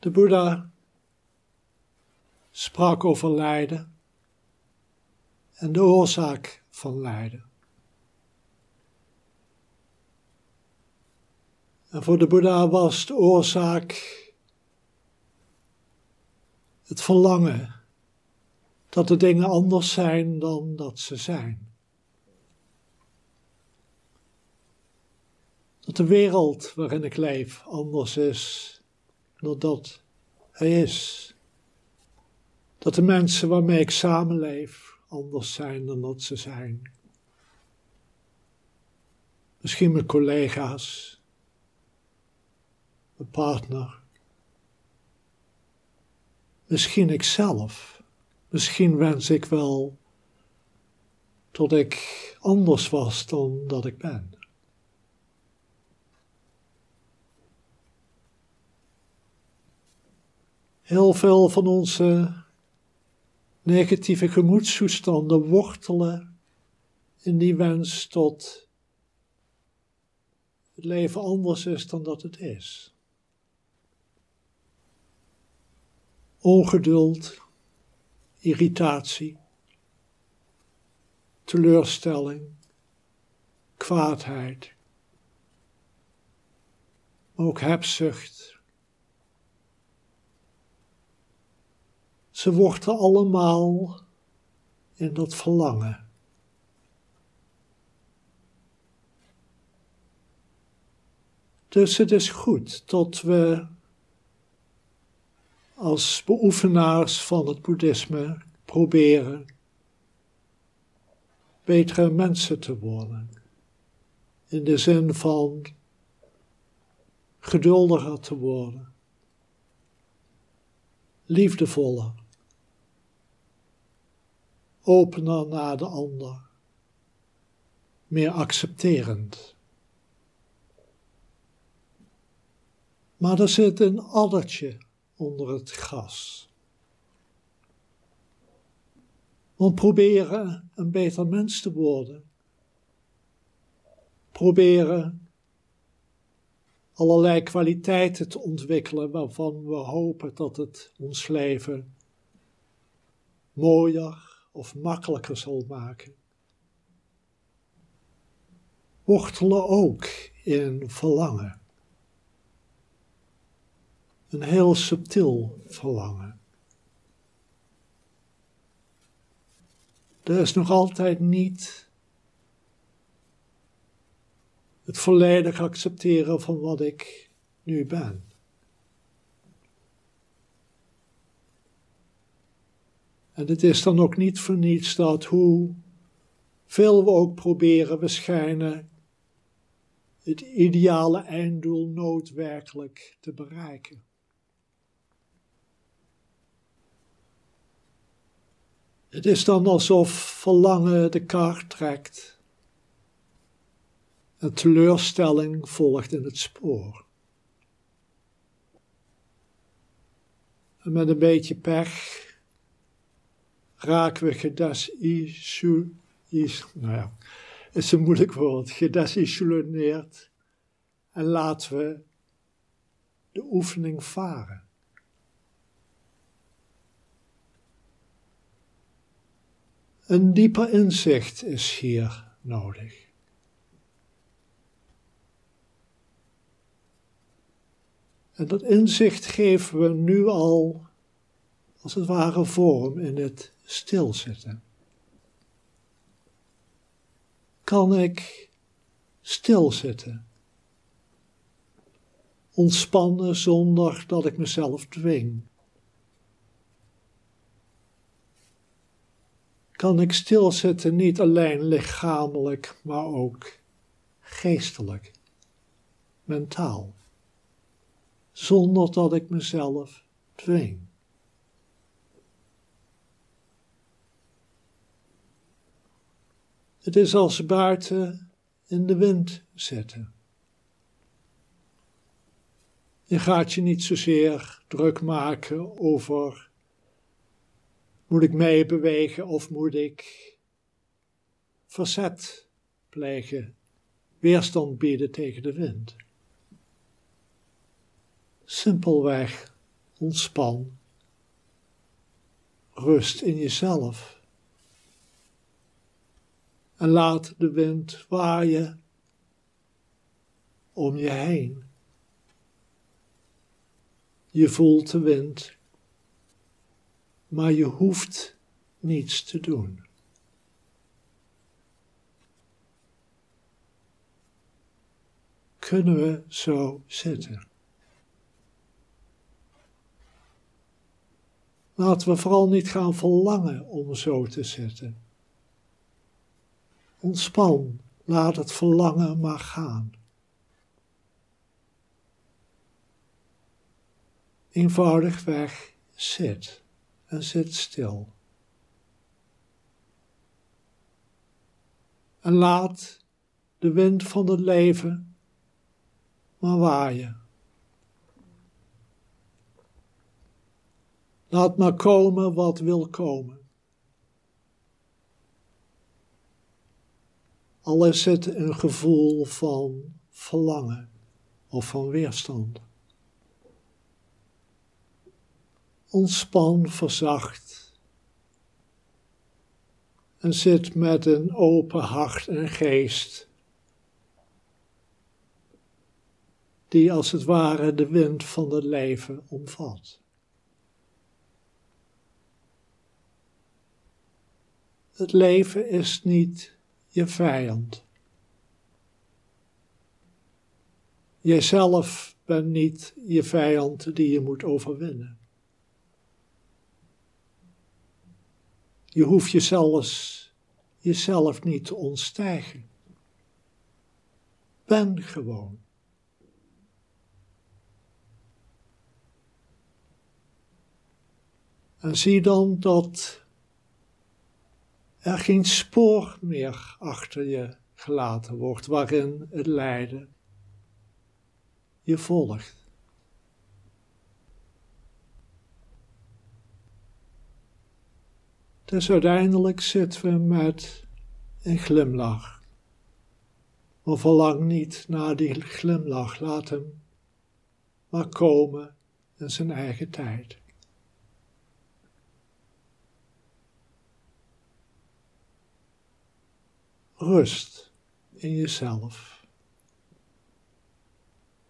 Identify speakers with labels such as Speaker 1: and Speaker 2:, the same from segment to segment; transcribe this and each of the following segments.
Speaker 1: De Boeddha sprak over lijden en de oorzaak van lijden. En voor de Boeddha was de oorzaak het verlangen dat de dingen anders zijn dan dat ze zijn. Dat de wereld waarin ik leef anders is dan dat hij is. Dat de mensen waarmee ik samenleef anders zijn dan dat ze zijn. Misschien mijn collega's, mijn partner, misschien ikzelf. Misschien wens ik wel tot ik anders was dan dat ik ben. Heel veel van onze negatieve gemoedstoestanden wortelen in die wens tot het leven anders is dan dat het is. Ongeduld, irritatie, teleurstelling, kwaadheid, maar ook hebzucht, Ze wortelen allemaal in dat verlangen. Dus het is goed dat we als beoefenaars van het boeddhisme proberen betere mensen te worden. In de zin van geduldiger te worden, liefdevoller, opener naar de ander, meer accepterend. Maar er zit een addertje onder het gras. We proberen een beter mens te worden. Proberen allerlei kwaliteiten te ontwikkelen waarvan we hopen dat het ons leven mooier, of makkelijker zal maken. Wortelen ook in verlangen. Een heel subtiel verlangen. Er is nog altijd niet het volledig accepteren van wat ik nu ben. En het is dan ook niet voor niets dat hoe veel we ook proberen, we schijnen het ideale einddoel nooit werkelijk te bereiken. Het is dan alsof verlangen de kar trekt en teleurstelling volgt in het spoor. En met een beetje pech raken we gedesisu, nou ja, is een moeilijk woord, gedesisoleerd en laten we de oefening varen. Een dieper inzicht is hier nodig. En dat inzicht geven we nu al, als het ware, vorm in het stilzitten? Kan ik stilzitten? Ontspannen zonder dat ik mezelf dwing? Kan ik stilzitten niet alleen lichamelijk, maar ook geestelijk, mentaal, zonder dat ik mezelf dwing? Het is als buiten in de wind zetten. Je gaat je niet zozeer druk maken over moet ik meebewegen of moet ik verzet plegen, weerstand bieden tegen de wind. Simpelweg Ontspan. Rust in jezelf. En laat de wind waaien om je heen. Je voelt de wind, maar je hoeft niets te doen. Kunnen we zo zitten? Laten we vooral niet gaan verlangen om zo te zitten. Ontspan, laat het verlangen maar gaan. Eenvoudigweg zit en zit stil. En laat de wind van het leven maar waaien. Laat maar komen wat wil komen. Al is het een gevoel van verlangen of van weerstand. Ontspan, verzacht en zit met een open hart en geest, die als het ware de wind van het leven omvat. Het leven is niet je vijand. Jijzelf bent niet je vijand die je moet overwinnen. Je hoeft jezelf, jezelf niet te ontstijgen. Ben gewoon. En zie dan dat er geen spoor meer achter je gelaten wordt waarin het lijden je volgt. Dus uiteindelijk zitten we met een glimlach. Maar verlang niet naar die glimlach, laat hem maar komen in zijn eigen tijd. Rust in jezelf.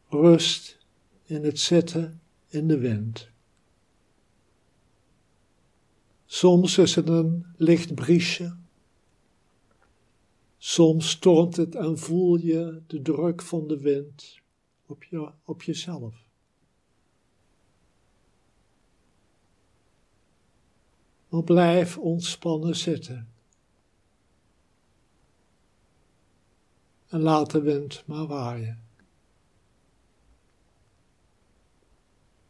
Speaker 1: Rust in het zitten in de wind. Soms is het een licht briesje. Soms stormt het en voel je de druk van de wind op, je, op jezelf. Maar blijf ontspannen zitten. En laat de wind maar waaien.